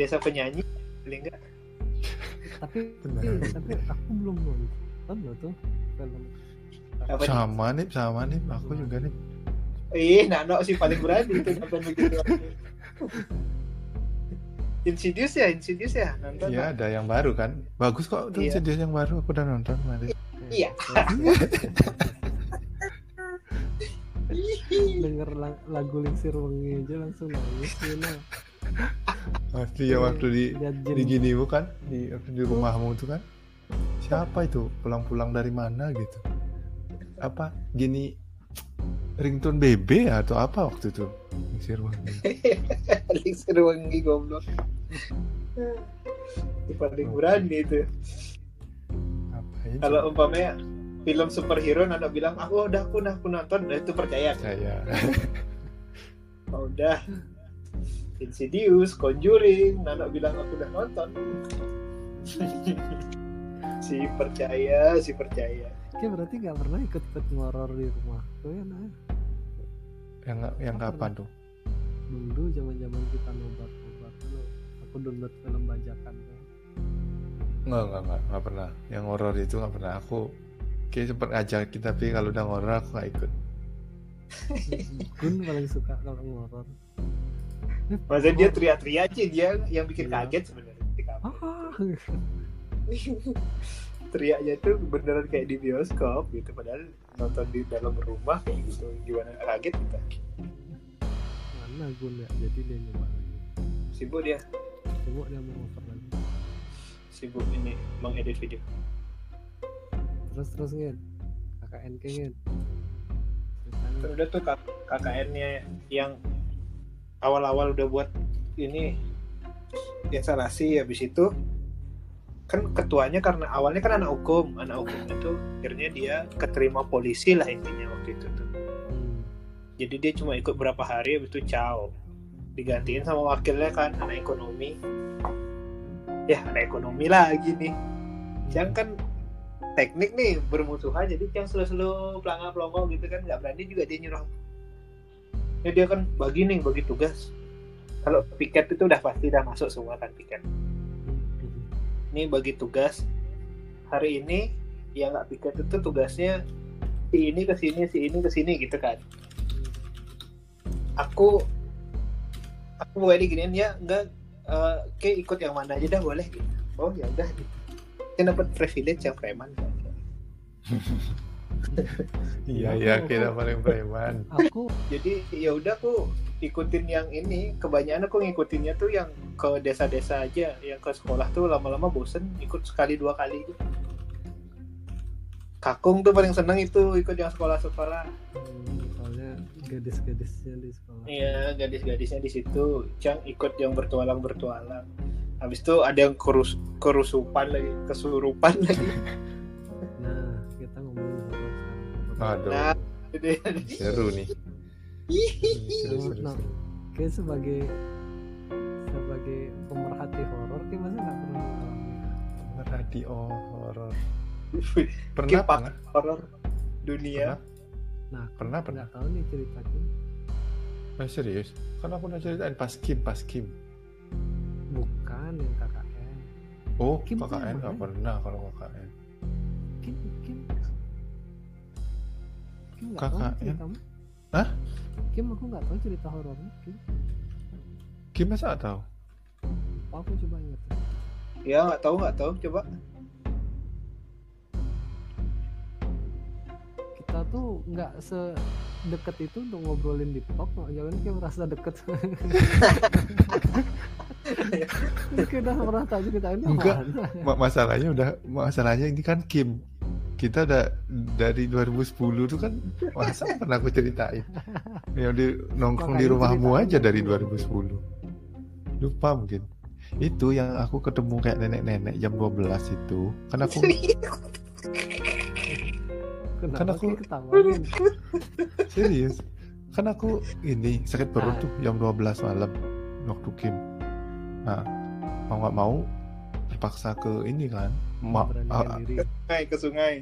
desa penyanyi paling enggak tapi Benar. tapi aku belum nonton loh tuh film apa nih? Sama nih, sama nih. Aku juga nih. ih Nano sih paling berani itu nonton begitu Insidious ya Insidious ya nonton Iya, ada yang baru kan. Bagus kok tuh Iya. Insidious yang baru. Aku udah nonton kemarin. Iya. denger la- lagu Lingsir Wengi aja langsung nangis Waktu ya waktu di di gini bukan? Di waktu di rumahmu itu kan? Siapa itu? Pulang-pulang dari mana gitu? Apa? Gini ringtone BB atau apa waktu itu? Sir Wangi. paling seru wengi goblok. Itu paling berani itu. Kalau umpamanya film superhero Nano bilang aku udah aku udah aku nonton. Nah, itu percaya. Saya oh, udah Insidious Conjuring Nano bilang aku udah nonton. Si percaya si percaya. Kayak berarti nggak pernah ikut-ikut ngoror di rumah tuh ya nah yang yang Apa kapan tuh? Dulu zaman zaman kita nobar nobar tuh aku download film bajakan tuh nggak nggak nggak nggak pernah. Yang horor itu nggak pernah. Aku kayak sempet ngajakin tapi kalau udah horor aku nggak ikut. Gun paling suka kalau ngoror masa dia teriak-teriak aja dia yang bikin Iya. kaget sebenarnya kamar. ah. Teriaknya tuh beneran kayak di bioskop gitu padahal nonton di dalam rumah kayak gitu. Gimana? Kaget kita. Mana Gun ya jadi dia nyoba lagi. Sibuk dia. Coba dia mau over lagi. Sibuk ini mengedit video. Terus terus ngin KKN ngin Kan udah tuh kak- KKN-nya yang awal-awal udah buat ini instalasi habis itu kan ketuanya karena awalnya kan anak hukum anak hukum itu akhirnya dia keterima polisi lah intinya waktu itu tuh. Jadi dia cuma ikut berapa hari habis itu ciao. Digantiin sama wakilnya kan anak ekonomi. Ya anak ekonomi lagi nih. Cang kan teknik nih bermusuhan jadi Cang selalu pelangga pelongo gitu kan nggak berani juga dia nyuruh ya dia kan bagi nih bagi tugas. Kalau piket itu udah pasti udah masuk semua kan piket. Ini bagi tugas. Hari ini yang nggak piket itu tugasnya si ini ke sini si ini ke sini gitu kan. Aku aku boleh diginiin ya enggak eh, kayak ikut yang mana aja dah boleh. Gitu oh ya udah gitu. Kan dapat privilege yang preman iya Iya, kita paling preman aku jadi ya udah aku ikutin yang ini kebanyakan aku ngikutinnya tuh yang ke desa-desa aja yang ke sekolah tuh lama-lama bosen ikut sekali dua kali gitu. kakung tuh paling seneng itu ikut yang sekolah-sekolah hmm, soalnya gadis-gadisnya di sekolah Iya, gadis-gadisnya di situ. Cang ikut yang bertualang-bertualang. Habis itu ada yang kerus kerusupan lagi, kesurupan lagi. Aduh. Nah, seru nih. Seru, seru, Nah, seru. kayak sebagai sebagai pemerhati horor kayak masa nggak pernah ngalamin? Radio horor. Kipak pernah? pernah horor dunia. nah pernah pernah? tahu nih ceritanya. Eh, serius? Kan aku udah ceritain pas kim pas kim. Bukan yang KKN oh Kim KKN nggak mana? pernah kalau KKN nggak tahu ceritamu Hah? Kim aku nggak tahu cerita horornya Kim. Kim masa nggak tahu? Oh, aku coba ingat? Ya nggak tahu nggak tahu. Coba. kita tuh nggak sedekat itu untuk ngobrolin di talk no. jangan kayak merasa deket. Kayak udah pernah tahu cerita ini Enggak. masalahnya udah masalahnya ini kan Kim kita udah dari 2010 tuh kan masa pernah aku ceritain? Yang di nongkrong di rumahmu aja dari dulu. 2010 lupa mungkin. Itu yang aku ketemu kayak nenek-nenek jam 12 itu kan aku Kan aku- ketawain? Serius. Kan aku ini sakit perut Ah. tuh jam 12 malam waktu Kim nah mau nggak mau terpaksa ke ini kan Ma- ah, diri. Sungai ke sungai.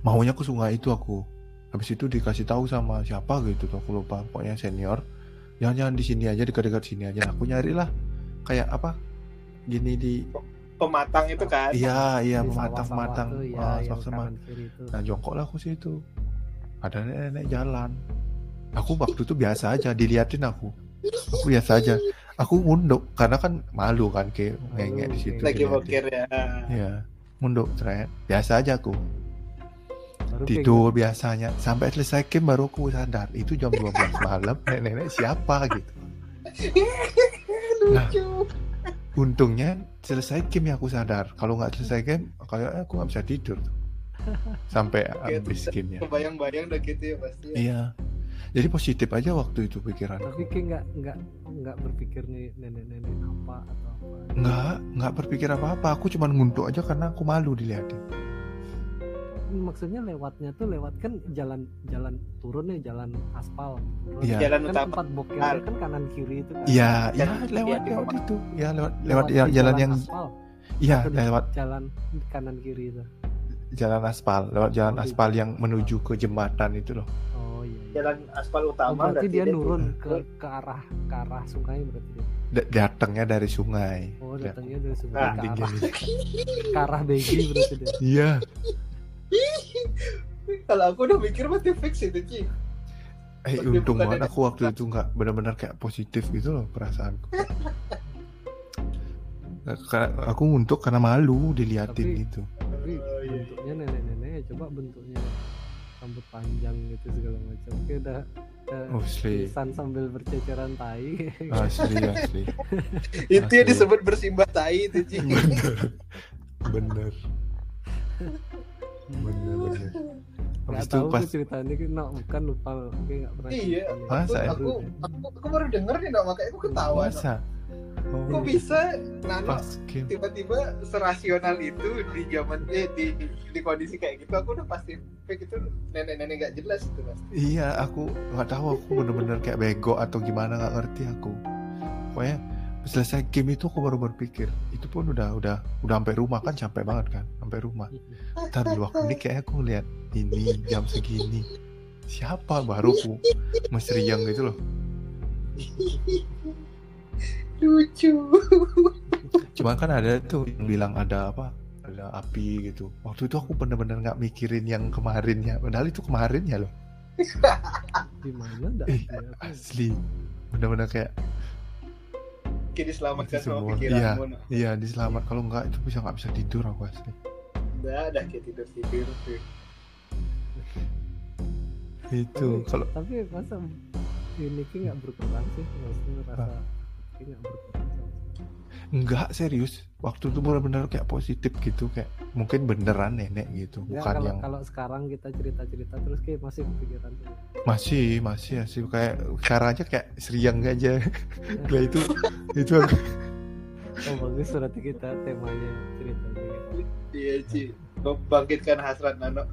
maunya ke sungai itu aku. Habis itu dikasih tahu sama siapa gitu tuh aku lupa pokoknya senior. Jangan jangan di sini aja dekat-dekat sini aja. Aku nyari lah kayak apa? Gini di pematang itu kan? Iya iya pematang pematang. tuh, ya, ah, sama nah jongkok lah aku situ. Ada nenek-nenek jalan. Aku waktu itu biasa aja diliatin aku. Aku biasa aja. Aku munduk karena kan malu kan kayak ngengek di situ lagi bokir ya. Iya, munduk tret. Biasa aja aku. Baru Tidur biasanya. Sampai selesai game baru aku sadar. Itu jam 12 malam. Nenek-nenek siapa gitu. Nah. Untungnya selesai game ya aku sadar. Kalau nggak selesai game, kayaknya aku nggak bisa tidur. Sampai habis gamenya. kebayang-bayang udah gitu ya pasti Iya. Jadi positif aja waktu itu pikiranku. tapi kayak nggak nggak nggak berpikir nih nenek-nenek apa atau apa Nggak, nggak berpikir apa-apa. Aku cuma nguntuk aja karena aku malu dilihatin. maksudnya lewatnya tuh lewat kan jalan jalan turun nih jalan aspal turun. Iya. jalan kan utama tempat boker Ah. kan kanan kiri itu kan Iya, iya Jalan- lewat iya, di lewat itu. Ya lewat lewat di ya- jalan yang aspal iya lewat jalan kanan kiri itu jalan aspal, lewat jalan Oh, di- aspal yang menuju ke jembatan itu loh. oh iya, iya. jalan aspal Oh, utama berarti dia dia nurun ke ke arah ke arah sungai berarti dia. Da- datangnya dari sungai. Oh Ya. datangnya dari sungai Ah, ke arah ke arah Begi berarti dia. Iya. kalau aku udah mikir mati fix itu Ci Eh Berarti untung banget aku waktu itu nggak benar-benar kayak positif gitu loh perasaanku. Ka- aku untuk karena malu diliatin Tapi- gitu. Tapi Oh, iya. bentuknya nenek-nenek ya coba bentuknya rambut panjang gitu segala macam kayak udah uh, Asli, tulisan sambil berceceran tai asli, asli. itu yang disebut bersimbah tai itu Ci Bener, bener, bener, bener. Habis itu pas ceritanya kan nah, bukan lupa kayak nggak pernah Iya. ya? aku, aku, aku baru denger nih Nok, makanya aku ketawa masa Oh, kok bisa Nano tiba-tiba serasional itu di zaman eh, di, di, di kondisi kayak gitu aku udah pasti fake itu nenek-nenek gak jelas itu pasti Iya, aku nggak tahu aku bener-bener kayak bego atau gimana nggak ngerti aku. Pokoknya selesai game itu aku baru berpikir. Itu pun udah udah udah sampai rumah kan capek banget kan, sampai rumah. Ntar di waktu ini kayaknya aku lihat ini jam segini. Siapa baru aku mesriang gitu loh. Lucu Cuma kan ada tuh yang bilang ada apa? Ada api gitu. Waktu itu aku bener-bener nggak mikirin yang kemarinnya. Padahal itu kemarinnya loh. di mana dah Eh, ya, Asli. Bener-bener kayak kini selamatkan Itu sama semua. pikiranmu Nok. iya diselamat. Kalau nggak itu bisa nggak bisa tidur aku asli. udah udah kayak tidur tidur tuh Itu kalau tapi masa ini kayak nggak berkurang sih maksudnya rasa nggak berkurang Enggak serius. Waktu itu benar-benar kayak positif gitu Kayak mungkin beneran nenek gitu Ya, Bukan kalau yang kalau sekarang kita cerita-cerita terus kayak masih kepikiran tuh. Masih Masih masih. Kayak sekarang aja kayak seriang aja. Nah itu Itu aku. Oh bagus berarti kita temanya ceritanya. iya Ci. Membangkitkan hasrat Nano.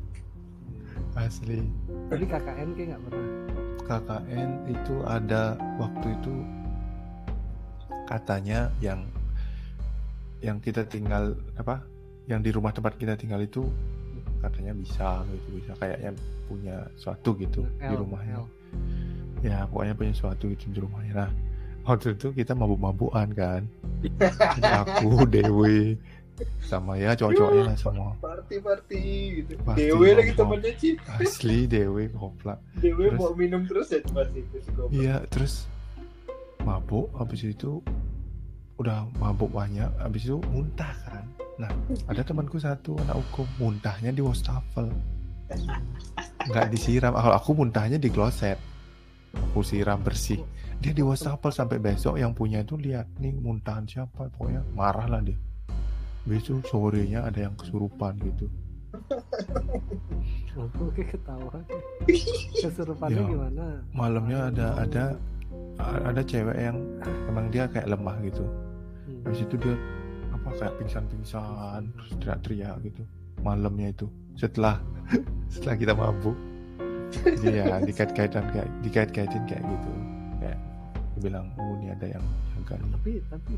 Asli. Tapi KKN kayak nggak pernah. KKN itu ada Waktu itu Katanya yang Yang kita tinggal Apa Yang di rumah tempat kita tinggal itu Katanya bisa gitu Bisa kayaknya punya suatu gitu Di L, rumahnya L. ya pokoknya punya sesuatu gitu di rumahnya nah waktu itu kita mabuk-mabukan kan aku Dewi sama ya cowok-cowoknya lah semua party party gitu Pasti Dewe lagi ngomong. temennya Ci asli Dewi goblok Dewe Terus? mau minum terus ya pasti itu iya terus mabuk habis itu udah mabuk banyak habis itu muntah kan. Nah ada temanku satu anak hukum muntahnya di wastafel. Nggak disiram. Kalau aku muntahnya di kloset. Aku siram bersih. Dia di wastafel sampai besok yang punya itu lihat nih muntahan siapa? Pokoknya marah lah dia. Besok sorenya ada yang kesurupan gitu. Kayak ketawa. Kesurupannya Ya. gimana? malamnya ada ada ada cewek yang emang dia kayak lemah gitu Hmm. habis itu dia apa kayak pingsan-pingsan terus teriak-teriak gitu malamnya itu setelah setelah kita mabuk dia dikait-kaitan kayak dikait-kaitin kayak gitu kayak bilang oh ini ada yang jaga nih Tapi tapi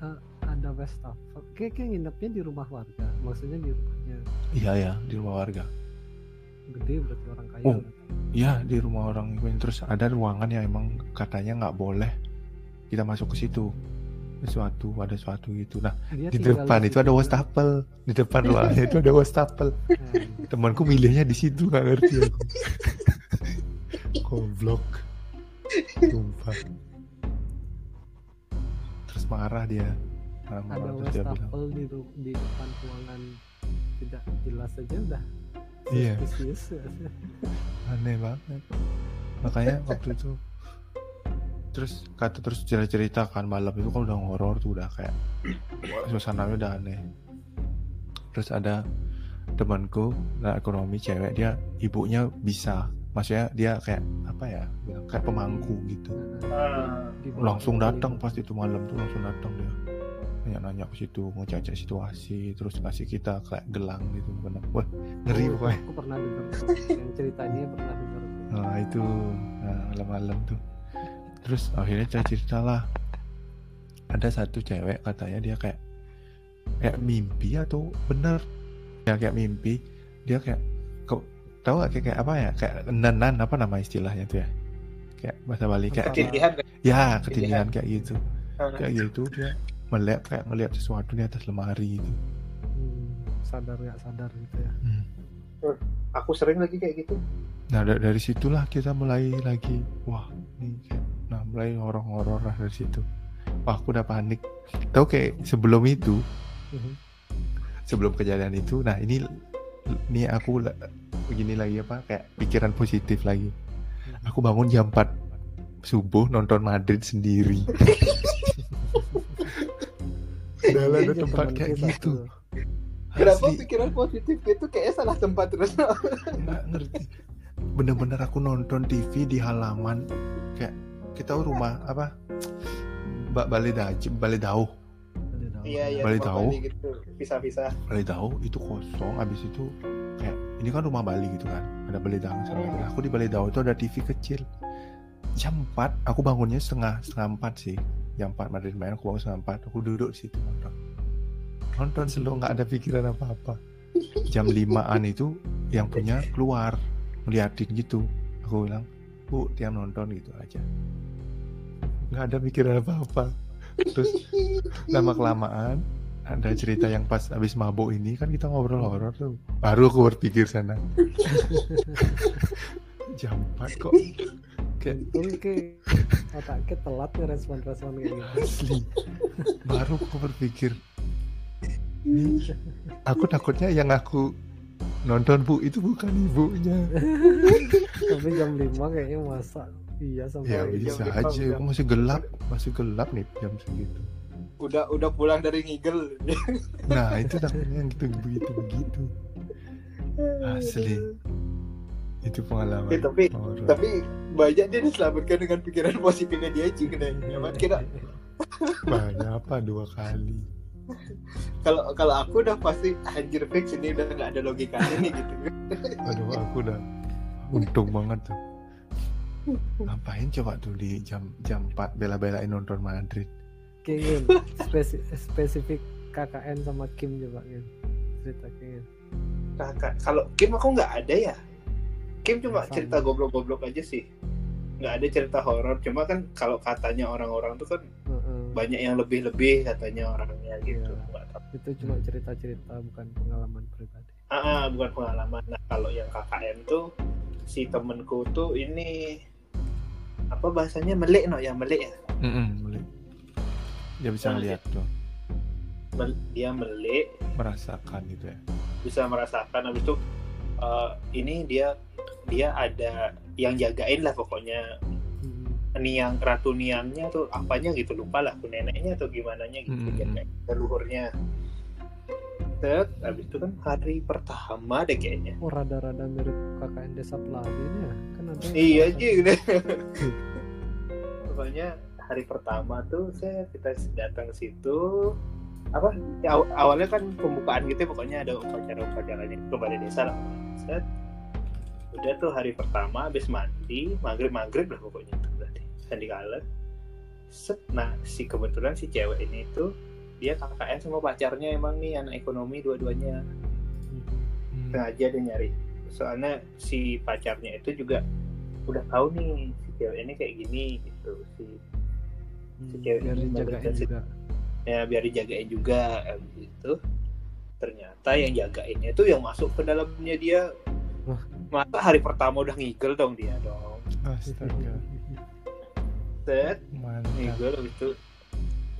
eh, ada wastafel. Kayak kayak nginepnya di rumah warga. Maksudnya di rumahnya iya ya di rumah warga gede berarti orang kaya. Oh. Iya di rumah orang terus ada ruangan yang emang katanya nggak boleh kita masuk ke situ. Sesuatu ada sesuatu gitu. Nah Dia di tinggal depan itu ada wastafel. Di depan ruangannya itu ada wastafel. Nah, temanku milihnya di situ nggak ngerti aku. Goblok. Sumpah. Terus marah dia. Marah-marah ada terus dia bilang. wastafel di ru- di depan ruangan. Tidak jelas saja udah Iya. ya. aneh banget. Makanya waktu itu terus kata terus cerita cerita kan malam itu kan udah horor tuh udah kayak wah, suasananya udah aneh. Terus ada temanku nah ekonomi cewek dia ibunya bisa. Maksudnya dia kayak apa ya kayak pemangku gitu. Ah, langsung datang pas itu malam tuh langsung datang dia nanya-nanya ke situ ngecek situasi terus ngasih kita kayak gelang gitu benar wah ngeri Oh, pokoknya. aku pernah dengar yang ceritanya pernah dengar. Nah itu. Nah, malam-malam tuh. Terus akhirnya cerita cerita lah. Ada satu cewek katanya dia kayak Kayak mimpi atau bener. Ya kayak mimpi. Dia kayak kau tahu gak kayak, kayak apa ya? Kayak nenan apa nama istilahnya tuh ya? Kayak bahasa Bali kayak, ketindihan? Ya ketindihan. kayak gitu. Ah, Kayak gitu dia melihat kayak ngelihat sesuatu di atas lemari gitu. Hmm, sadar nggak sadar gitu ya Hmm. aku sering lagi kayak gitu Nah da- dari situlah kita mulai lagi wah ini kayak nah mulai horor-horor lah dari situ. Wah aku udah panik. Tahu kayak sebelum itu Mhm. sebelum kejadian itu, nah ini ini aku begini lagi apa kayak pikiran positif lagi. Aku bangun jam 4 subuh nonton Madrid sendiri. Udah lah, ada Iya, tempat kayak gitu. tuh. kenapa Asli. pikiran positif itu kayak salah tempat terus nggak ngerti bener-bener aku nonton TV di halaman kayak kita rumah apa Mbak Balai Daji Balai Dauh iya iya Bali tahu. Bali gitu pisah-pisah Dauh itu kosong habis itu kayak ini kan rumah Bali gitu kan ada Balai Dauh sama Hmm. Nah, aku di Balai Dauh itu ada TV kecil jam 4 aku bangunnya setengah setengah 4 sih jam 4 Madrid main aku bangun setengah 4 aku duduk di situ nonton. Nonton selalu nggak ada pikiran apa-apa. Jam 5an itu yang punya keluar ngeliatin gitu aku bilang bu tiap nonton gitu aja. Nggak ada pikiran apa-apa. Terus lama kelamaan ada cerita yang pas habis mabuk ini kan kita ngobrol horor tuh. Baru aku berpikir sana. Jam 4 kok kayak Untung ke otaknya telat nih respon-respon kayak gitu. asli. Baru aku berpikir. "Ini aku takutnya yang aku nonton bu itu bukan ibunya. Tapi jam 5 kayaknya masa iya sampai ya jam bisa lima aja. aku masih gelap? Masih gelap nih jam segitu. Udah udah pulang dari ngigel. Nah itu takutnya yang gitu begitu begitu asli itu pengalaman. Ya, tapi tapi banyak dia diselamatkan dengan pikiran positifnya dia cing deh Nyaman kira banyak apa? Dua kali. Kalau kalau aku udah pasti anjir fix ini udah nggak ada logikanya nih gitu. Aduh aku udah untung banget tuh. Ngapain coba tuh di jam jam 4 bela-belain nonton Madrid Kingin spesi- spesifik KKN sama Kim coba Kim. Cerita Kingin kakak kalau Kim aku nggak ada ya Kim cuma Sama. cerita goblok-goblok aja sih. Nggak ada cerita horor cuma kan kalau katanya orang-orang tuh kan Heeh. banyak yang lebih-lebih katanya orangnya gitu. Iya. Nggak tahu. itu cuma cerita-cerita bukan pengalaman pribadi. Ah, ah, bukan pengalaman. Nah kalau yang KKN tuh si temenku tuh ini apa bahasanya? Melek no? Ya melek ya boleh dia bisa Nah, lihat tuh. Mel- dia melek merasakan gitu ya. Bisa merasakan habis itu eh, ini dia dia ada yang jagain lah pokoknya. Hmm. niang ratu niangnya tuh apanya gitu lupa lah aku neneknya atau gimana nya gitu Hmm. kayak leluhurnya. Set, habis itu kan hari pertama deh kayaknya. Oh rada-rada mirip KKN Desa Pelari ini ya? Kan ada iya aja gitu pokoknya hari pertama tuh saya kita datang ke situ. Apa? Ya, aw- awalnya kan pembukaan gitu ya, pokoknya ada upacara upacaranya ke balai desa lah set. Udah tuh hari pertama habis mandi maghrib maghrib lah pokoknya itu berarti. Sandi kala set. Nah si kebetulan si cewek ini tuh dia KKN sama pacarnya emang nih anak ekonomi dua-duanya. Hmm. sengaja dia nyari. Soalnya si pacarnya itu juga udah tahu nih si cewek ini kayak gini gitu. Si Hmm, cewek biar ini dijagain juga. Ya biar dijagain juga gitu ternyata yang jagainnya itu yang masuk ke dalamnya dia Wah. masa hari pertama udah ngigel dong dia dong Astaga, set ngigel itu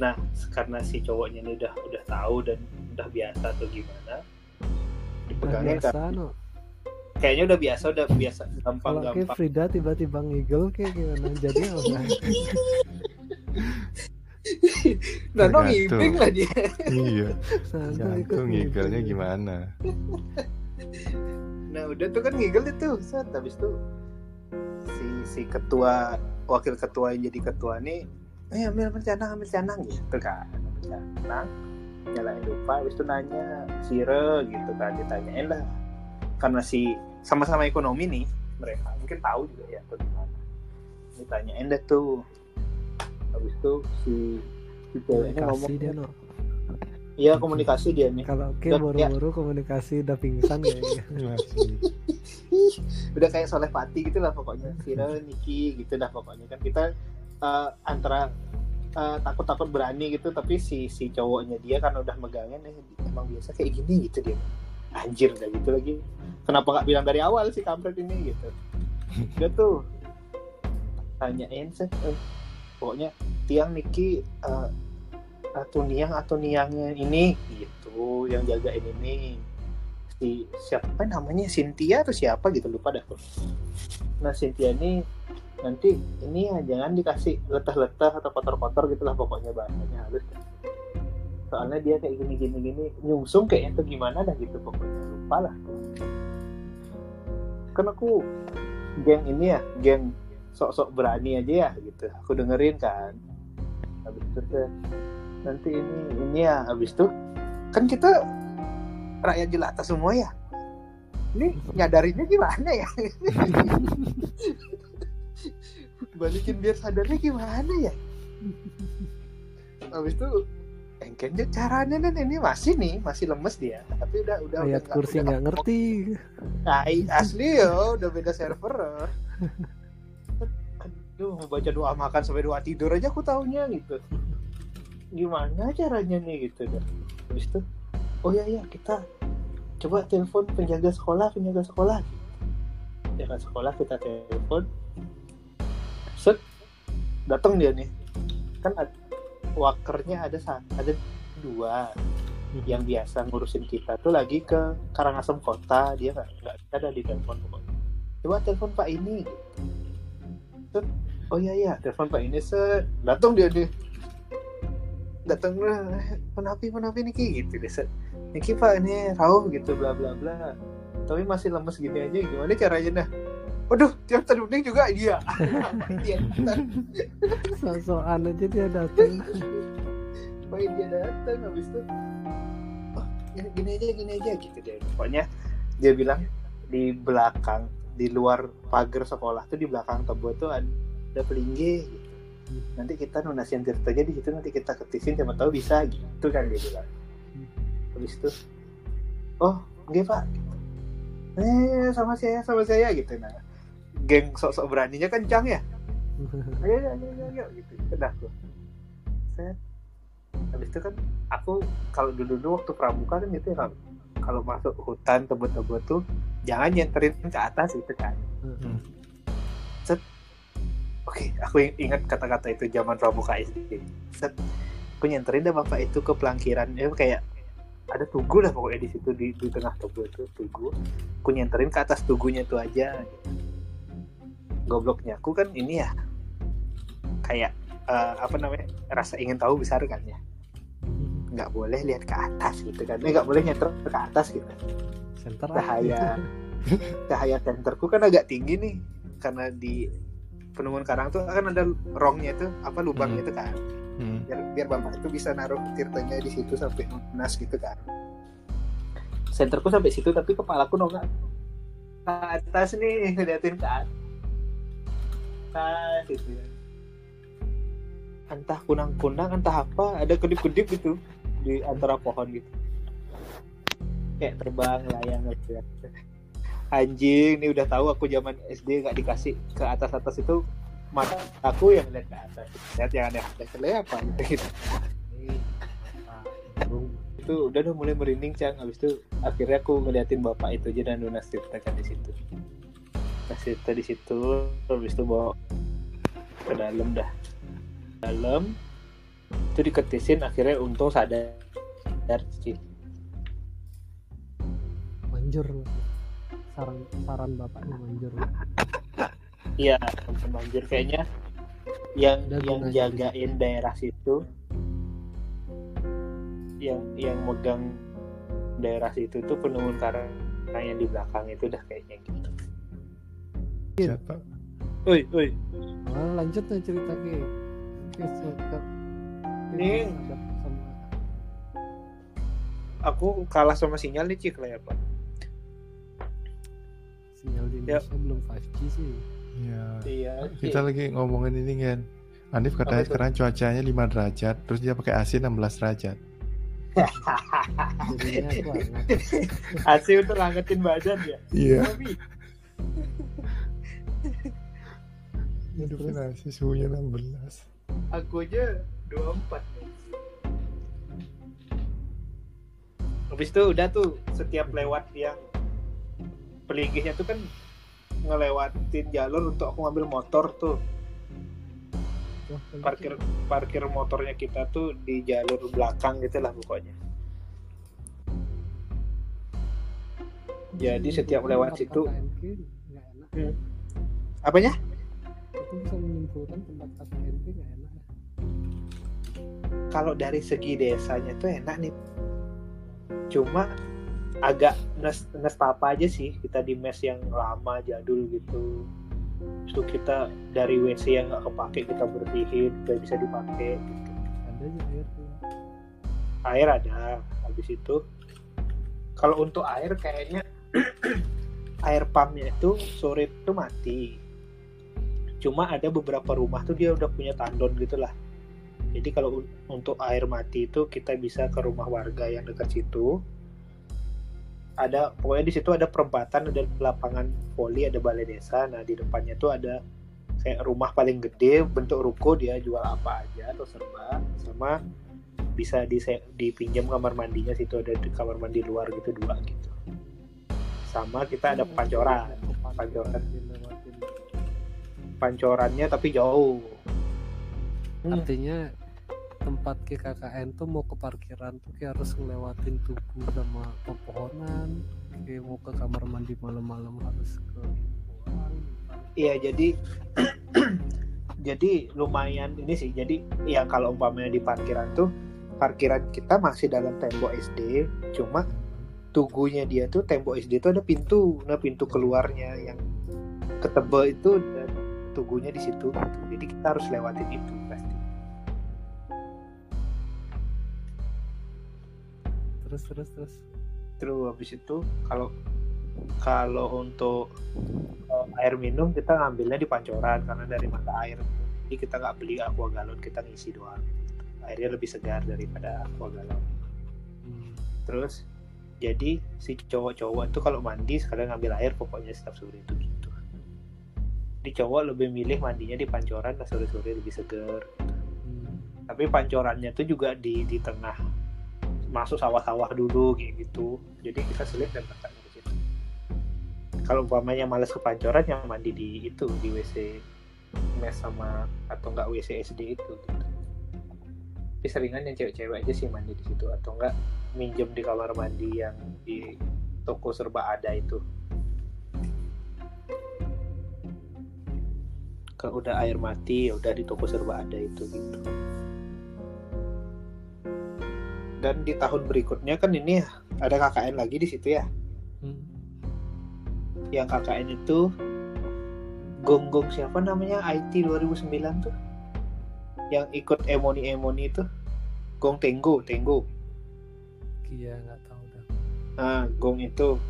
nah karena si cowoknya ini udah udah tahu dan udah biasa atau gimana Udah dipegangin kan no. kayaknya udah biasa udah biasa gampang Kalau kayak gampang Frida tiba-tiba ngigel kayak gimana? Jadi apa? nah no Tergantung. ngibing lah dia. Iya, ngigel. ngigelnya gimana? nah udah tuh kan ngigel itu. Set habis itu si si ketua wakil ketua yang jadi ketua nih eh ambil ambil canang ambil canang gitu kan. Ambil canang nyalain lupa habis itu nanya sire gitu kan ditanyain lah. Karena si sama-sama ekonomi nih mereka mungkin tahu juga ya atau gimana. Ditanyain deh tuh. Habis itu si ngomong Komunikasi dia no. iya komunikasi dia nih Kalau Dan- ya. baru-baru komunikasi udah pingsan kayaknya. Masih. udah kayak soleh pati gitu lah pokoknya Sira Niki gitu dah pokoknya kan kita eh, antara eh, takut-takut berani gitu tapi si si cowoknya dia kan udah megangin eh, emang biasa kayak gini gitu dia anjir dah gitu lagi kenapa nggak bilang dari awal si kampret ini gitu dia tuh tanyain sih eh, pokoknya tiang Niki eh, atau niang atau niangnya ini. Gitu yang jagain ini. Si siapa namanya? Cynthia atau siapa gitu lupa dah nah Cynthia ini nanti ini ya jangan dikasih letah-letah atau kotor-kotor gitulah pokoknya bahasanya halus. Soalnya dia kayak gini gini. Gini nyungsung kayaknya tuh gimana dah gitu pokoknya. Lupa lah. Kan aku geng ini ya geng sok-sok berani aja ya gitu. Aku dengerin kan habis itu tuh, nanti ini ini ya habis itu kan kita rakyat jelata semua ya ini nyadarinnya gimana ya balikin biar sadarnya gimana ya habis itu engkennya caranya nih ini masih nih masih lemes dia tapi udah udah Ayat udah kursi nggak ngerti. Nah, asli yo, udah beda server. Aduh, mau baca doa makan sampai doa tidur aja aku taunya gitu. Gimana caranya nih gitu dah. Habis itu, oh ya ya kita coba telepon penjaga sekolah, penjaga sekolah. Penjaga sekolah kita telepon. Set, datang dia nih. Kan ad- wakernya ada ada dua yang biasa ngurusin kita tuh lagi ke Karangasem kota dia nggak nggak ada di telepon coba telepon pak ini Set, oh iya iya telepon pak ini set datang dia nih datang lah penapi penapi Niki gitu deh set Niki pak ini rauh gitu bla bla bla tapi masih lemes gini aja gimana caranya dah Waduh, tiap terunding juga dia. dia. Sosokan aja dia datang. Pokoknya dia datang habis itu oh, gini, gini aja gini aja gitu dia pokoknya dia bilang di belakang di luar pagar sekolah tuh di belakang tebo tuh ada, ada pelinggi gitu. nanti kita lunasin tirtanya di situ nanti kita ketisin siapa tahu bisa gitu kan dia bilang. Habis itu oh enggak pak. Eh sama saya sama saya gitu. Nah geng sok-sok beraninya kencang ya? Ayo ayo ayo ayo, gitu. Udah tuh set. Habis itu kan aku kalau dulu dulu waktu pramuka kan gitu ya kalau masuk hutan tebet-tebet tuh jangan nyenterin ke atas gitu kan. Set oke aku ing- ingat kata-kata itu zaman pramuka SD set aku nyenterin deh bapak itu ke pelangkiran ya kayak ada tugu lah pokoknya di situ di, di tengah tugu itu tugu. Aku nyenterin ke atas tugunya tuh aja. Gobloknya aku kan ini ya kayak eh, apa namanya rasa ingin tahu besar kan ya. Nggak boleh lihat ke atas gitu kan eh, nggak boleh nyeter ke atas gitu. Center cahaya. Cahaya senterku kan agak tinggi nih karena di penemuan karang tuh kan ada rongnya itu apa lubangnya itu kan. Hmm. biar biar bapak itu bisa naruh tirtanya di situ sampai lunas gitu kan. Senterku sampai situ tapi kepalaku nongak. Ke atas nih ngeliatin ke atas gitu ya. Entah kunang-kunang entah apa ada kedip-kedip gitu di antara pohon gitu. Kayak terbang layang gitu ya anjing nih udah tahu aku zaman SD nggak dikasih ke atas atas itu. Mata aku yang lihat ke atas. Lihat yang ada apa gitu gitu burung itu udah udah mulai merinding cang. Habis itu akhirnya aku ngeliatin bapak itu aja dan lunas ceritakan di situ. Nah, cerita di situ habis itu bawa ke dalam dah. Dalam itu diketisin akhirnya untung sadar sih manjur saran saran bapaknya manjur iya banjir kayaknya yang Udah, yang jagain daerah situ yang yang megang daerah situ tuh penunggun karang yang di belakang itu udah kayaknya gitu. Siapa? Oi, oi, Nah, lanjut nih cerita siap. Ini- aku kalah sama sinyal nih cik lah ya pak. Sinyal di Ya. Indonesia belum 5G sih Iya. Iya. Kita lagi ngomongin ini kan. Anif katanya sekarang cuacanya 5 derajat, terus dia pakai AC 16 derajat. jadinya aku hangat AC untuk ngangetin badan ya. Iya. Tapi Hidupin AC suhunya 16. aku aja 24 nih. Habis itu udah tuh setiap lewat yang pelinggihnya tuh kan ngelewatin jalur untuk aku ngambil motor tuh parkir parkir motornya kita tuh di jalur belakang gitu lah pokoknya. Jadi setiap lewat situ KKNK nggak enak apanya? itu bisa menyimpulkan tempat KKNK nggak enak ya. Kalau dari segi desanya tuh enak nih. Cuma agak nes nestapa aja sih kita di mes yang lama jadul gitu. Terus kita dari WC yang nggak kepake kita bersihin supaya bisa dipakai gitu. ada aja air tuh air ada habis itu kalau untuk air kayaknya air pumpnya itu sore itu mati cuma ada beberapa rumah tuh dia udah punya tandon gitu lah jadi kalau un- untuk air mati itu kita bisa ke rumah warga yang dekat situ ada pokoknya di situ ada perempatan ada lapangan voli ada balai desa. Nah di depannya tuh ada kayak rumah paling gede bentuk ruko dia jual apa aja atau serba. Sama bisa di dipinjam kamar mandinya situ ada di kamar mandi luar gitu dua gitu. Sama kita ada pancoran. Pancoran. Dilewatin pancorannya tapi jauh. Hmm. artinya tempat KKN tuh mau ke parkiran tuh kayak harus ngelewatin tugu sama pepohonan. Kayak mau ke kamar mandi malam-malam harus ke iya jadi jadi lumayan ini sih. Jadi ya kalau umpamanya di parkiran tuh parkiran kita masih dalam tembok SD cuma tugunya dia tuh tembok SD itu ada pintu. Nah pintu keluarnya yang ketebel itu dan tugunya di situ. Jadi kita harus lewatin itu terus terus terus. Terus habis itu kalau kalau untuk eh, air minum kita ngambilnya di pancoran karena dari mata air. Jadi kita nggak beli aqua galon kita ngisi doang. Airnya lebih segar daripada aqua galon. Hmm. terus jadi si cowok-cowok itu kalau mandi sekalian ngambil air pokoknya setiap sore itu gitu. Di cowok lebih milih mandinya di pancoran nah sore-sore lebih segar. Hmm. tapi pancorannya tuh juga di di tengah masuk sawah-sawah dulu kayak gitu. Jadi kita sulit dan makan di situ. Kalau umpamanya males ke pancoran yang mandi di itu di WC mes sama atau enggak WC SD itu gitu. Tapi seringan yang cewek-cewek aja sih mandi di situ atau enggak minjem di kamar mandi yang di toko serba ada itu. Kalau udah air mati ya udah di toko serba ada itu gitu dan di tahun berikutnya kan ini ada KKN lagi di situ ya. Hmm. yang KKN itu gonggong siapa namanya? IT 2009 tuh. Yang ikut emoni emoni itu. Gong tenggo tenggo. Iya nggak tahu dah. Nah gong itu.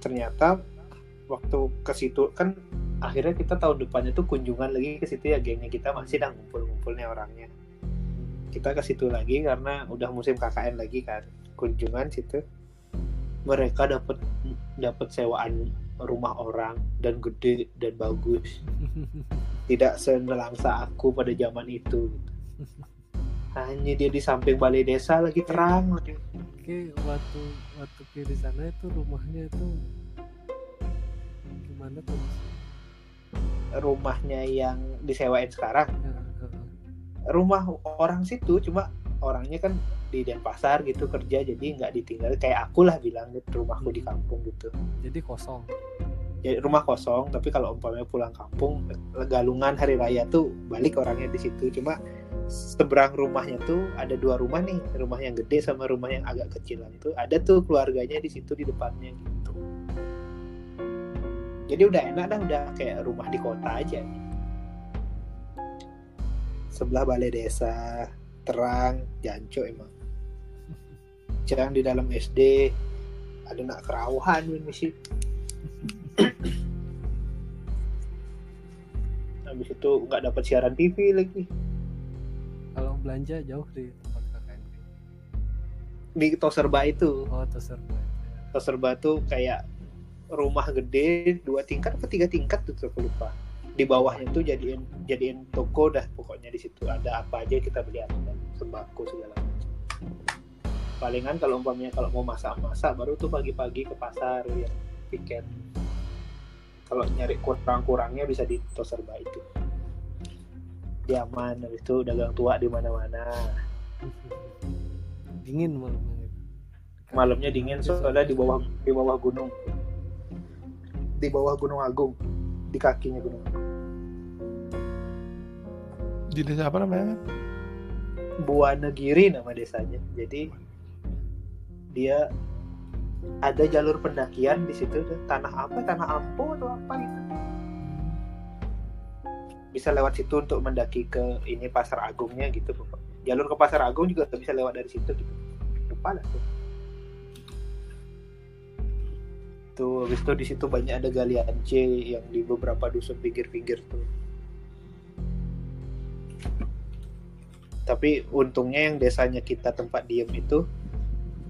Ternyata waktu ke situ kan akhirnya kita tahun depannya tuh kunjungan lagi ke situ ya gengnya kita masih dah ngumpul-ngumpulnya orangnya kita ke situ lagi karena udah musim KKN lagi kan kunjungan situ mereka dapat dapat sewaan rumah orang dan gede dan bagus tidak senelangsa aku pada zaman itu hanya dia di samping balai desa lagi terang Oke, waktu waktu ke di sana itu rumahnya itu gimana tuh? Rumahnya yang disewain sekarang Ya. Rumah orang situ cuma orangnya kan di Denpasar gitu kerja jadi nggak ditinggal kayak aku lah bilang gitu rumahku di kampung gitu. Jadi kosong. jadi rumah kosong tapi kalau umpamanya pulang kampung galungan hari raya tuh balik orangnya di situ. Cuma seberang rumahnya tuh ada dua rumah nih rumah yang gede sama rumah yang agak kecilan tuh ada tuh keluarganya di situ di depannya gitu. Jadi udah enak dah udah kayak rumah di kota aja sebelah balai desa terang janco emang. Jangan di dalam SD ada nak kerawuhan misi habis itu nggak dapat siaran TV lagi. Kalau belanja jauh di tempat KKN. di Toserba itu. Oh, terserah. Toserba tuh kayak rumah gede dua tingkat atau tiga tingkat tuh aku lupa di bawahnya tuh jadiin jadiin toko dah pokoknya di situ. Ada apa aja kita beli ada sembako segala macam. Palingan kalau umpamanya kalau mau masak-masak baru tuh pagi-pagi ke pasar ya piket. Kalau nyari kurang-kurangnya bisa di Toserba itu. Dia aman habis itu dagang tua di mana-mana. Dingin malamnya. malamnya dingin soalnya di bawah di bawah gunung. Di bawah gunung agung di kakinya gunung. agung Di desa apa namanya? Buanegiri nama desanya. Jadi dia ada jalur pendakian di situ. Tanah apa? Tanah ampo atau apa gitu. Bisa lewat situ untuk mendaki ke ini pasar agungnya gitu jalur ke pasar agung juga bisa lewat dari situ gitu. Lupa lah tuh. Tuh habis itu di situ banyak ada galian C yang di beberapa dusun pinggir-pinggir tuh tapi untungnya yang desanya kita tempat diem itu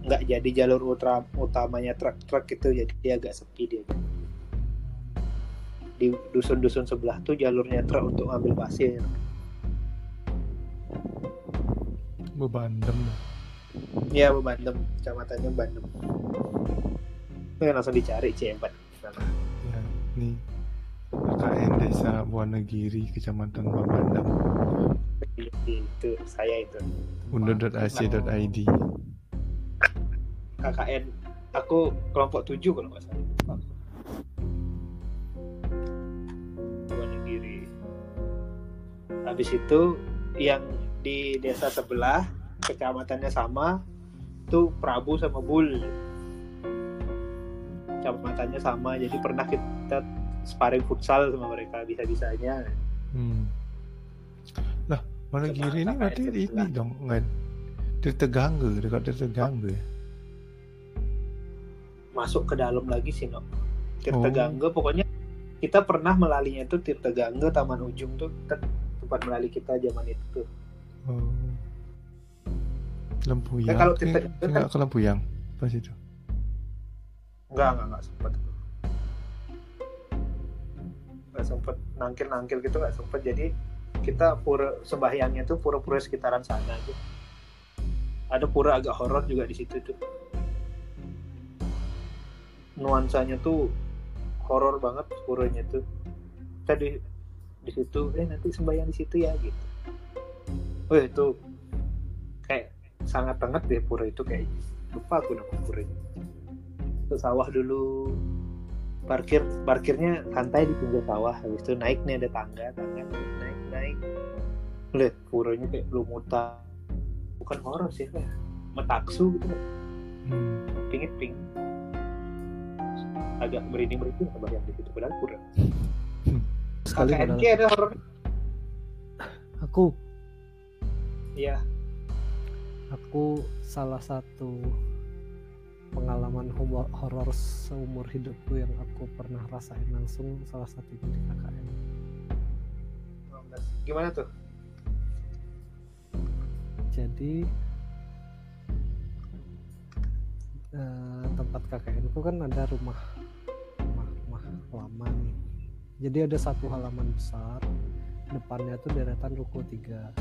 nggak jadi jalur utra- utamanya truk-truk itu jadi dia agak sepi dia di dusun-dusun sebelah tuh jalurnya truk untuk ngambil pasir Bebandem. ya Bandem kecamatannya Bandem itu langsung dicari Ciempat Ya, nih. KKN Desa Buanegiri, Kecamatan Bebandem. Itu saya itu. Undo.ac.id. KKN aku kelompok 7 kalau nggak salah. Wonogiri habis itu yang di desa sebelah kecamatannya sama tuh Prabu sama Bul. Kecamatannya sama jadi pernah kita sparring futsal sama mereka bisa-bisanya. Hmm. Wonogiri ini berarti ini sebelah. dong, kan? Tirtegangga, dekat Tirtegangga masuk ke dalam lagi sih no Oh. Tirta Gangga pokoknya kita pernah melalinya tuh Tirta Gangga Taman Ujung tuh kan tempat melali kita zaman itu tuh Oh. Lempuyang. Kan kalau Eh, Gangga enggak ke Lempuyang pas itu. enggak enggak enggak sempet enggak sempet nangkil nangkil gitu enggak sempet jadi kita pura sembahyangnya tuh pura-pura sekitaran sana aja. Ada pura agak horor juga di situ tuh. Nuansanya tuh horor banget puranya tuh. Kita di situ eh nanti sembahyang di situ ya gitu. Oh itu kayak sangat banget deh pura itu kayak lupa aku nama puranya. Ke sawah dulu. Parkir parkirnya santai di pinggir sawah. Habis itu naik nih ada tangga tangga naik naik lihat puranya kayak lumutan bukan horor sih kayak metaksu gitu Hmm. pingit ping agak merinding merinding sembahyang di situ. Padahal pura Sekali padahal. ada horor Aku. Iya. Aku salah satu pengalaman horor seumur hidupku yang aku pernah rasain langsung salah satunya di KKN. 19. gimana tuh Jadi eh, tempat KKN ku kan ada rumah rumah rumah lama nih. Jadi ada satu halaman besar, depannya tuh deretan ruko tiga.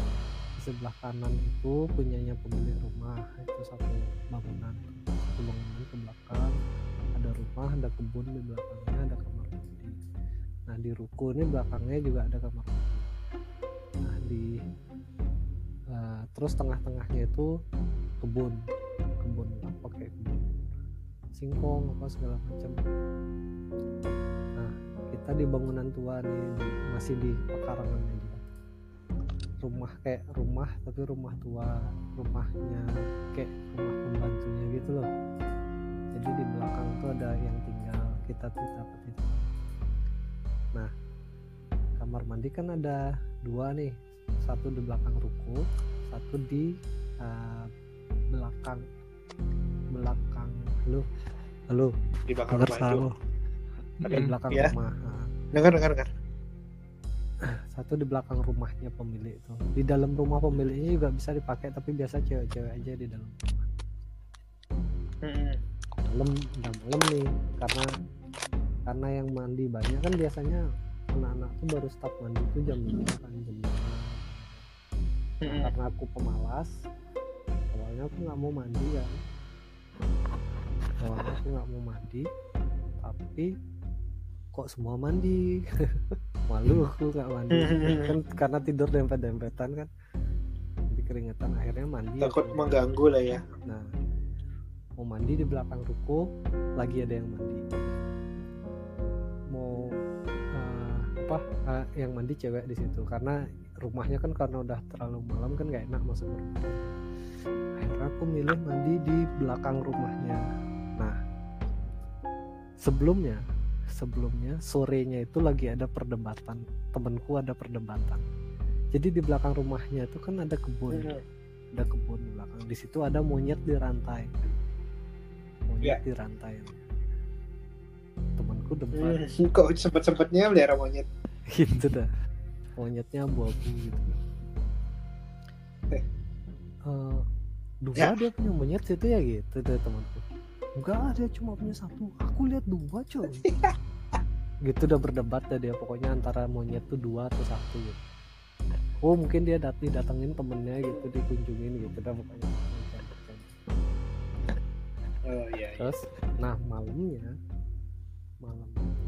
Di sebelah kanan itu punyanya pemilik rumah itu satu bangunan satu bangunan ke belakang ada rumah ada kebun di belakangnya ada kamar mandi nah di ruko ini belakangnya juga ada kamar mandi nah di eh, terus tengah-tengahnya itu kebun. Kebun apa kayak kebun? Singkong apa segala macam. Nah kita di bangunan tua nih di- masih di pekarangannya dia rumah kayak rumah tapi rumah tua rumahnya kayak rumah pembantunya gitu loh. Jadi di belakang tuh ada yang tinggal kita tuh dapat itu nah kamar mandi kan ada dua nih satu di belakang ruko satu di uh, belakang belakang halo halo di belakang rumah lo di belakang Ya. rumah dengar dengar dengar. Satu di belakang rumahnya pemilik itu. Di dalam rumah pemiliknya juga bisa dipakai tapi biasa cewek-cewek aja di dalam rumah. Mm-mm. malam udah malam nih karena karena yang mandi banyak kan biasanya anak-anak tuh baru start mandi tuh jam lima kan jam lima. Karena aku pemalas awalnya aku nggak mau mandi kan awalnya aku nggak mau mandi tapi kok semua mandi? Malu aku nggak mandi. Kan karena tidur dempet-dempetan kan. Jadi keringetan akhirnya mandi takut aku. mengganggu lah ya. Nah mau mandi di belakang ruko lagi ada yang mandi apa eh, yang mandi cewek di situ. Karena rumahnya kan karena udah terlalu malam kan nggak enak masuk rumah. Akhirnya aku milih mandi di belakang rumahnya. Nah sebelumnya sebelumnya sorenya itu lagi ada perdebatan. Temenku ada perdebatan. Jadi di belakang rumahnya itu kan ada kebun. Mm-mm. ada kebun di belakang. Di situ ada monyet di rantai. Monyet Ya. di rantai. Temanku debat Hmm, kok sempet sempetnya melihara monyet gitu dah. Monyetnya abu-abu gitu. Eh. Eh, dua Ya. dia punya monyet situ ya gitu deh temanku. Enggak dia cuma punya satu. Aku lihat dua coy. Gitu udah berdebat dah dia. Pokoknya antara monyet tuh dua atau satu gitu oh mungkin dia dat datengin temennya gitu dikunjungin gitu dah pokoknya. Oh iya, iya. terus nah malamnya malamnya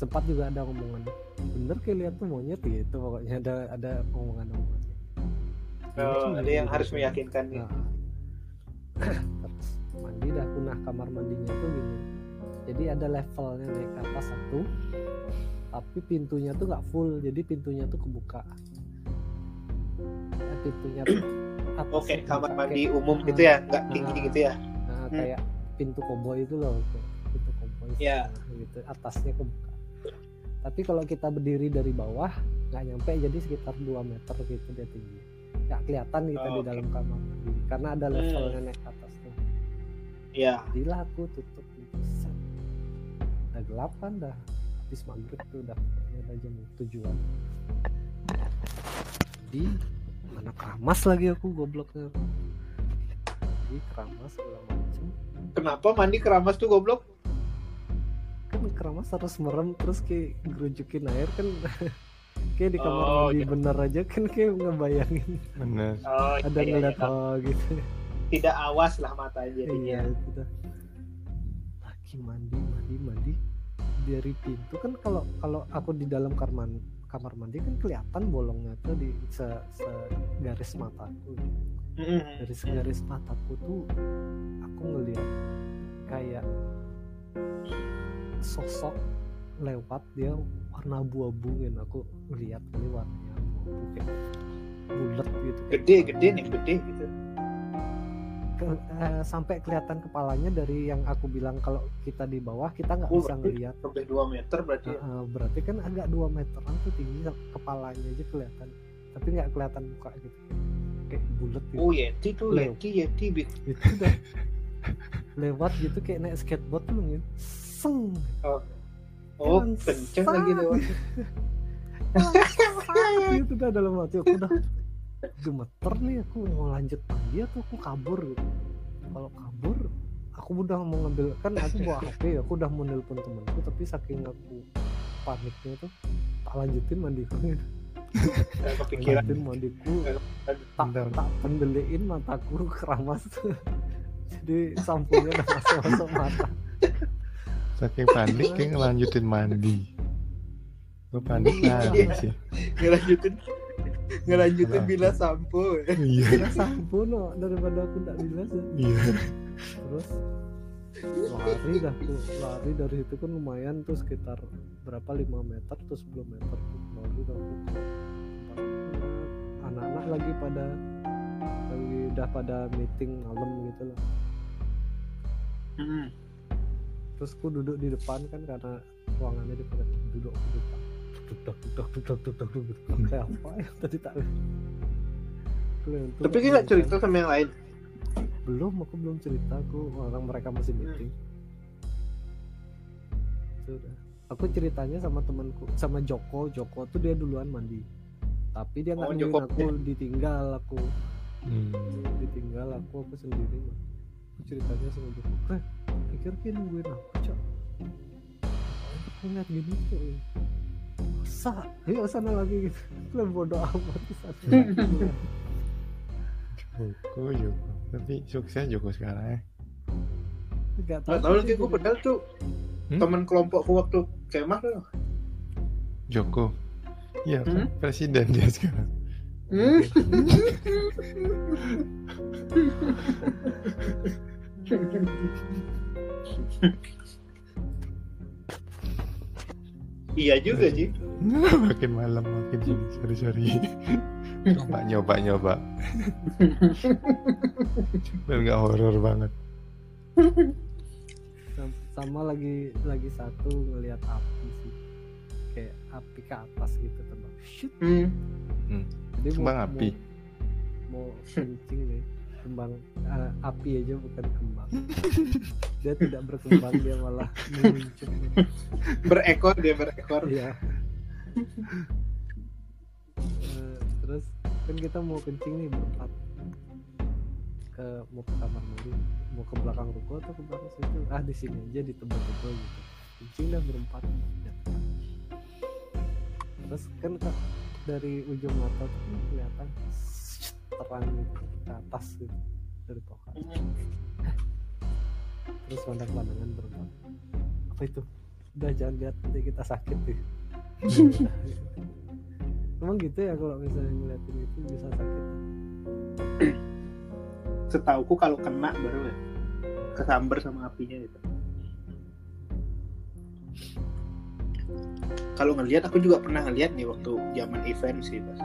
sempat juga ada omongan bener kayak lihat tuh monyet gitu pokoknya ada ada omongan omongan Oh, ada yang harus meyakinkan Nah, terus mandi dah punah kamar mandinya tuh gini jadi ada levelnya naik ke atas satu tapi pintunya tuh nggak full jadi pintunya tuh kebuka Eh, pintunya tuh oke kamar kebuka, mandi kayak- umum Ah, gitu ya nggak tinggi Ah. gitu ya Nah, Hmm. kayak pintu koboi itu loh, kayak pintu koboi Iya. setengah gitu, atasnya kebuka. Tapi kalau kita berdiri dari bawah nggak nyampe, jadi sekitar 2 meter gitu dia tinggi. Nggak kelihatan kita Oh, di oke. dalam kamar mandi, karena ada Hmm. levelnya naik ke atas tuh. Iya. Jadilah aku tutup pintu set. Udah gelap kan, dah habis maghrib tuh udah, udah jam tujuan. Di mana keramas lagi aku gobloknya. Di keramas segala macem. kenapa mandi keramas tuh goblok kan keramas harus merem terus kayak gerujukin air kan. Kayak di kamar Oh, mandi iya. bener aja kan kayak ngebayangin. Bener. Oh, ada iya, ngeliat iya. oh gitu. Tidak awas lah mata iya jadinya. Itu dah lagi mandi mandi mandi. Dari pintu kan kalau kalau aku di dalam kamar kamar mandi kan kelihatan bolongnya tuh di se, garis mataku. Dari segaris mataku tuh aku ngeliat kayak sosok lewat dia warna abu-abu kan aku ngeliat kali warnanya abu-abu kayak bulat gitu kayak gede gede nih gede gitu. Ke- eh, sampai kelihatan kepalanya dari yang aku bilang kalau kita di bawah kita nggak Oh, bisa ngeliat. sampai 2 meter berarti eh, berarti kan agak 2 meteran tuh tinggi kepalanya aja kelihatan tapi nggak kelihatan muka gitu. Kayak bulat gitu. Oh yeti tuh yeti yeti Big. itu udah lewat gitu kayak naik skateboard tuh gitu seng oh Emang kenceng lagi lewat gitu dah dalam hati aku udah gemeter nih aku. Mau lanjut mandi atau aku kabur? Gitu kalau kabur aku udah mau ngambil kan aku bawa HP aku udah mau nelpon temanku tapi saking aku paniknya tuh tak lanjutin mandiku. Gitu. Kepikiran. mandiku. Tak tak pendeliin mataku keramas jadi sampunya udah masuk masuk mata Saking panik kayak ngelanjutin mandi. Gue panik nangis sih. ngelanjutin ngelanjutin Kenapa? bila sampo Iya. Kira sampo no daripada aku tak bilas ya. Iya. terus lari dah tuh lari dari situ kan lumayan tuh sekitar berapa 5 meter atau 10 meter tuh lari dah tempat anak-anak lagi pada lagi udah pada meeting malam gitu loh Hmm. Terus aku duduk di depan kan karena ruangannya di depan. Duduk di depan. Duduk duduk duduk duduk duduk kayak apa ya? Tadi tak tapi kita cerita. sama yang lain. Belum aku belum cerita. Aku orang mereka masih meeting. Sudah. Aku ceritanya sama temanku sama Joko. Joko tuh dia duluan mandi. Tapi dia nggak Oh, aku ditinggal aku. Hmm. ditinggal aku aku sendiri. aku ceritanya sama Joko eh pikir dia nungguin aku cok aku ngeliat gini tuh masa ayo sana lagi gitu aku bodoh amat Joko, Joko. Tapi sukses Joko sekarang ya. nggak nggak tahu lagi gue padahal tuh Hmm? teman kelompokku waktu kemah tuh Joko. Iya kan? Hmm? Presiden dia sekarang. Hmm? iya juga sih makin malam makin sini. Sorry sorry. Coba nyoba nyoba biar nggak horor banget. Sam- sama lagi lagi satu ngelihat api sih. Kayak api ke atas gitu terbang Shit. hmm. jadi mau- kembang api. mau, mau kencing nih kembang eh, api aja bukan kembang. Dia tidak berkembang dia malah muncul berekor dia berekor. Iya. Eh, terus kan kita mau kencing nih berempat ke mau ke kamar mandi. Mau ke belakang ruko atau ke belakang situ? Ah di sini aja di tebel-tebel gitu. Kencing dah berempat. Ya. terus kan Kak, dari ujung mata tuh kelihatan terang gitu ke atas gitu dari pohon terus pandang-pandangan berempat apa itu? Udah jangan lihat nanti kita sakit nih emang gitu ya kalau misalnya ngeliatin itu bisa sakit? Setauku kalau kena baru ya kesamber sama apinya gitu kalau ngelihat aku juga pernah ngeliat nih waktu zaman event sih pas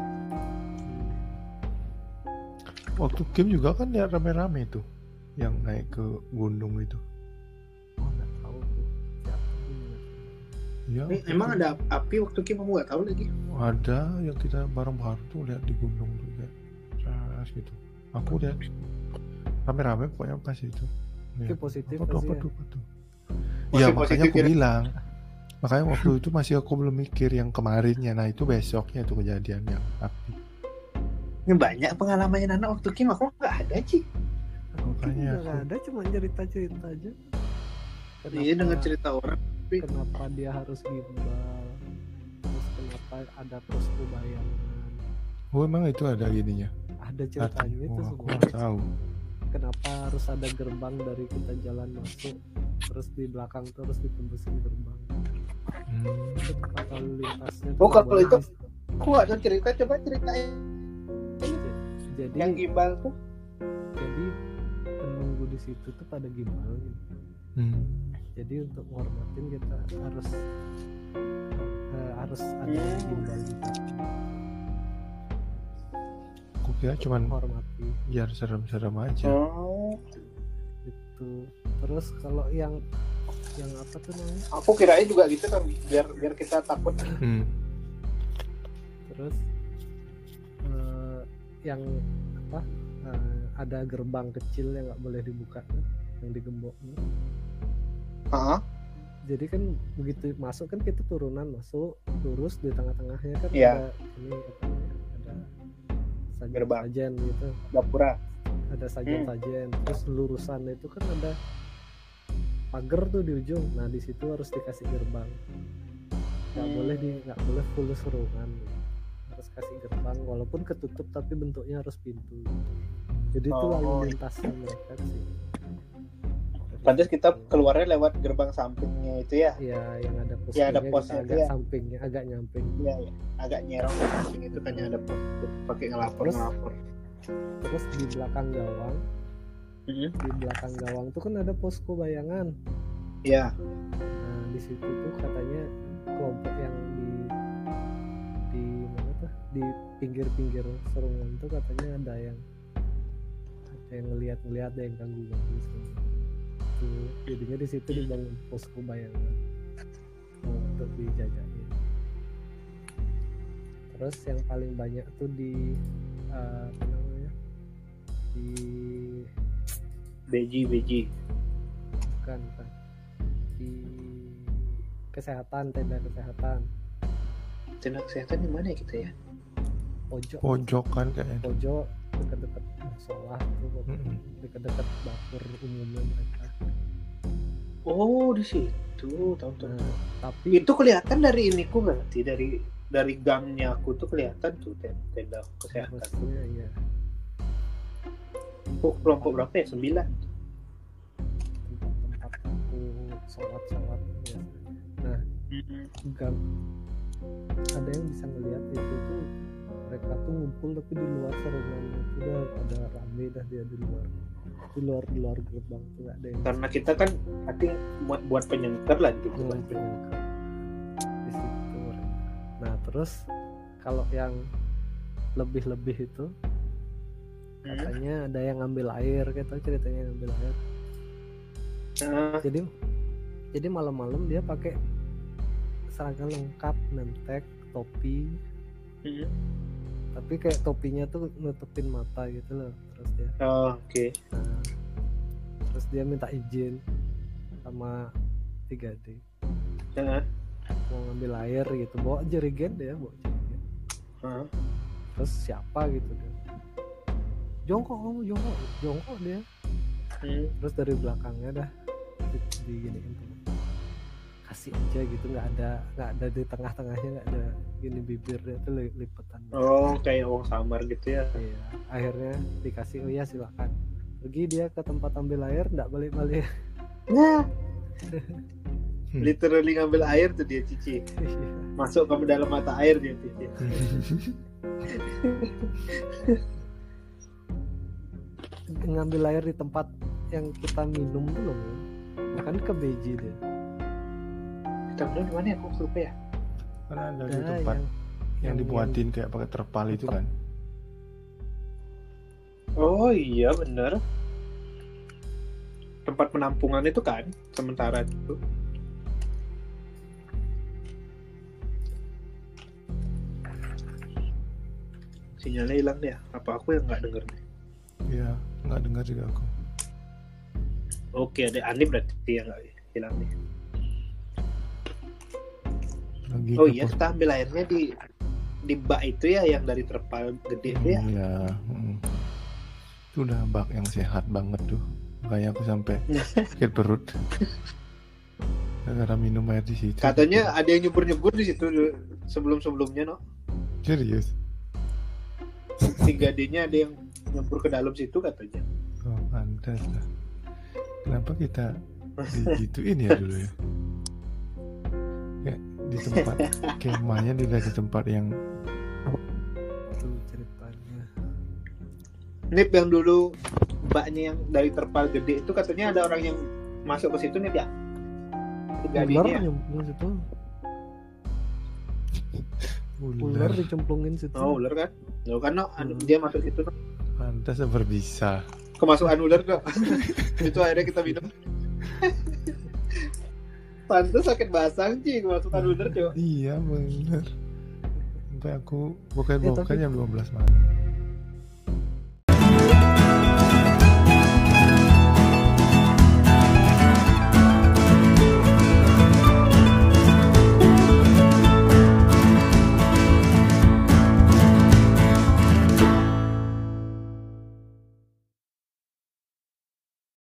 waktu game juga kan ya rame-rame tuh yang naik ke gunung itu. Oh nggak tahu tuh. Siapa yang ngeliatin. ya Eh, emang ada api waktu kita kamu nggak tahu lagi. Ada yang kita bareng-bareng tuh lihat di gunung tuh kayak ras gitu. Aku lihat rame-rame pokoknya pas itu. Lihat, positif apa tuh apa ya. tuh apa tuh? Iya positif makanya aku ya? bilang makanya waktu itu masih aku belum mikir yang kemarinnya. Nah itu besoknya tuh kejadian yang api. Ini banyak pengalaman anak waktu Kim aku nggak ada sih Aku kan Makanya aku- nggak ada cuma cerita-cerita aja. Iya dengan cerita orang kenapa dia harus gimbal? Terus kenapa ada terus bayangan? Oh emang itu ada gininya ada ceritanya itu aku semua. nggak tahu kenapa harus ada gerbang dari kita jalan masuk terus di belakang terus ditembusin gerbang Hmm. lalu lintasnya Oh, kalau itu- aku nggak tahu cerita coba ceritain jadi yang gimbal tuh jadi penunggu di situ tuh pada gimbal gitu. Hmm. jadi untuk menghormatin kita harus eh, harus ada Hmm. gimbal gitu aku kira cuman menghormati biar serem-serem aja oh itu terus kalau yang yang apa tuh namanya aku kirain juga gitu kan biar biar kita takut Hmm. terus eh, yang apa eh, ada gerbang kecil yang nggak boleh dibuka tuh, yang digembok tuh. Heeh. jadi kan begitu masuk kan kita turunan masuk lurus di tengah-tengahnya kan Iya. ada ini apa sajen Gerbang. sajen gitu. Gapura. Ada sajen sajen terus lurusan itu kan ada pagar tuh di ujung. Nah di situ harus dikasih gerbang. Nggak Hmm. boleh di nggak boleh full seruan terus kasih gerbang walaupun ketutup tapi bentuknya harus pintu. Jadi itu Oh. lalu lintasnya mereka sih Pantes kita keluarnya lewat gerbang sampingnya itu ya. ya yang ada posnya, Ya, ada posnya agak ya. sampingnya agak nyamping Iya, ya. agak nyerong ke samping itu kan yang ada pos pakai ngelapor ngelapor. terus di belakang gawang Mhm. di belakang gawang tuh kan ada posko bayangan Iya. nah di situ tuh katanya kelompok yang di di mana tuh di pinggir-pinggir serungan tuh katanya ada yang ada yang ngeliat-ngeliat ada yang ganggu-ganggu tuh jadinya di situ dibangun posko bayangan untuk dijagain. Terus yang paling banyak tuh di eh, apa namanya? Di Beji beji. bukan bukan. Di kesehatan tenda kesehatan. Tenaga kesehatan di mana ya kita ya? pojok. Pojok kan kayaknya. Pojok dekat-dekat musola tuh. Dekat-dekat dapur umumnya mereka Oh di situ tahu tahu. nah, tapi Itu kelihatan dari ini ku berarti dari dari gangnya aku tuh kelihatan tuh ten- tenda kesehatan. harusnya ya Oh, kelompok berapa ya? Sembilan. tempat-tempat aku sholat-sholat ya. nah gang ada yang bisa ngelihat itu tuh mereka tuh ngumpul tapi di luar serungannya itu udah ada rame dah dia di luar di luar di luar gerbang tuh ada yang Karena kita kan hati buat buat penyengker lah gitu. mulai penyangka di situ nah terus kalau yang lebih-lebih itu Hmm. katanya ada yang ngambil air gitu ceritanya ngambil air Nah, jadi jadi malam-malam dia pakai seragam lengkap nemtek topi hmm. Tapi kayak topinya tuh nutupin mata gitu loh terus dia. Oh, oke. nah, terus dia minta izin sama 3D Nah, mau ngambil air gitu bawa jerigen dia bawa jerigen. Terus siapa gitu dia. Jongkok kamu jongkok jongkok dia. Hmm. terus dari belakangnya dah di, diginiin tuh kasih aja gitu nggak ada nggak ada di tengah-tengahnya nggak ada gini bibirnya li- lipetan Oh, kayak uang samar gitu ya. iya akhirnya dikasih oh ya silakan pergi dia ke tempat ambil air nggak balik-balik Nah. Literally ngambil air tuh dia cici. Iya. Masuk ke dalam mata air dia cici. ngambil air di tempat yang kita minum tuh loh kan ke Beji dia Kita bilang di mana ya? Aku lupa ya. kan ada di tempat yang- yang, yang- dibuatin kayak pakai terpal itu kan Oh iya bener. Tempat penampungan itu kan sementara itu. Sinyalnya hilang deh. Apa aku yang nggak denger nih? Iya, nggak dengar juga aku. Oke, ada Andi berarti yang nggak hilang nih. Lagi Oh ke iya, pos- kita ambil airnya di di bak itu ya yang dari terpal gede itu ya. Iya. mm. Itu udah bak yang sehat banget tuh. Makanya aku sampai sakit perut. Gara-gara minum air di situ. Katanya ada yang nyebur-nyebur di situ sebelum-sebelumnya, no. serius. 3D-nya ada yang nyebur ke dalam situ katanya. Oh, pantas lah. Kenapa kita digituin ya dulu ya? Di tempat kemahnya di di tempat yang itu ceritanya Nip yang dulu mbaknya yang dari terpal gede itu katanya ada orang yang masuk ke situ Nip ya? ular 3D-nya ya? nyemplung situ ular ular. dicemplungin situ Oh ular kan? Loh kan no, anu- Hmm. dia masuk situ no. Pantas berbisa. Kemasukan ular no. itu akhirnya kita minum. Pantes sakit basang sih kemasukan ular coba. Iya bener. Sampai aku bukan Ya, bukan tapi- jam 12 malam.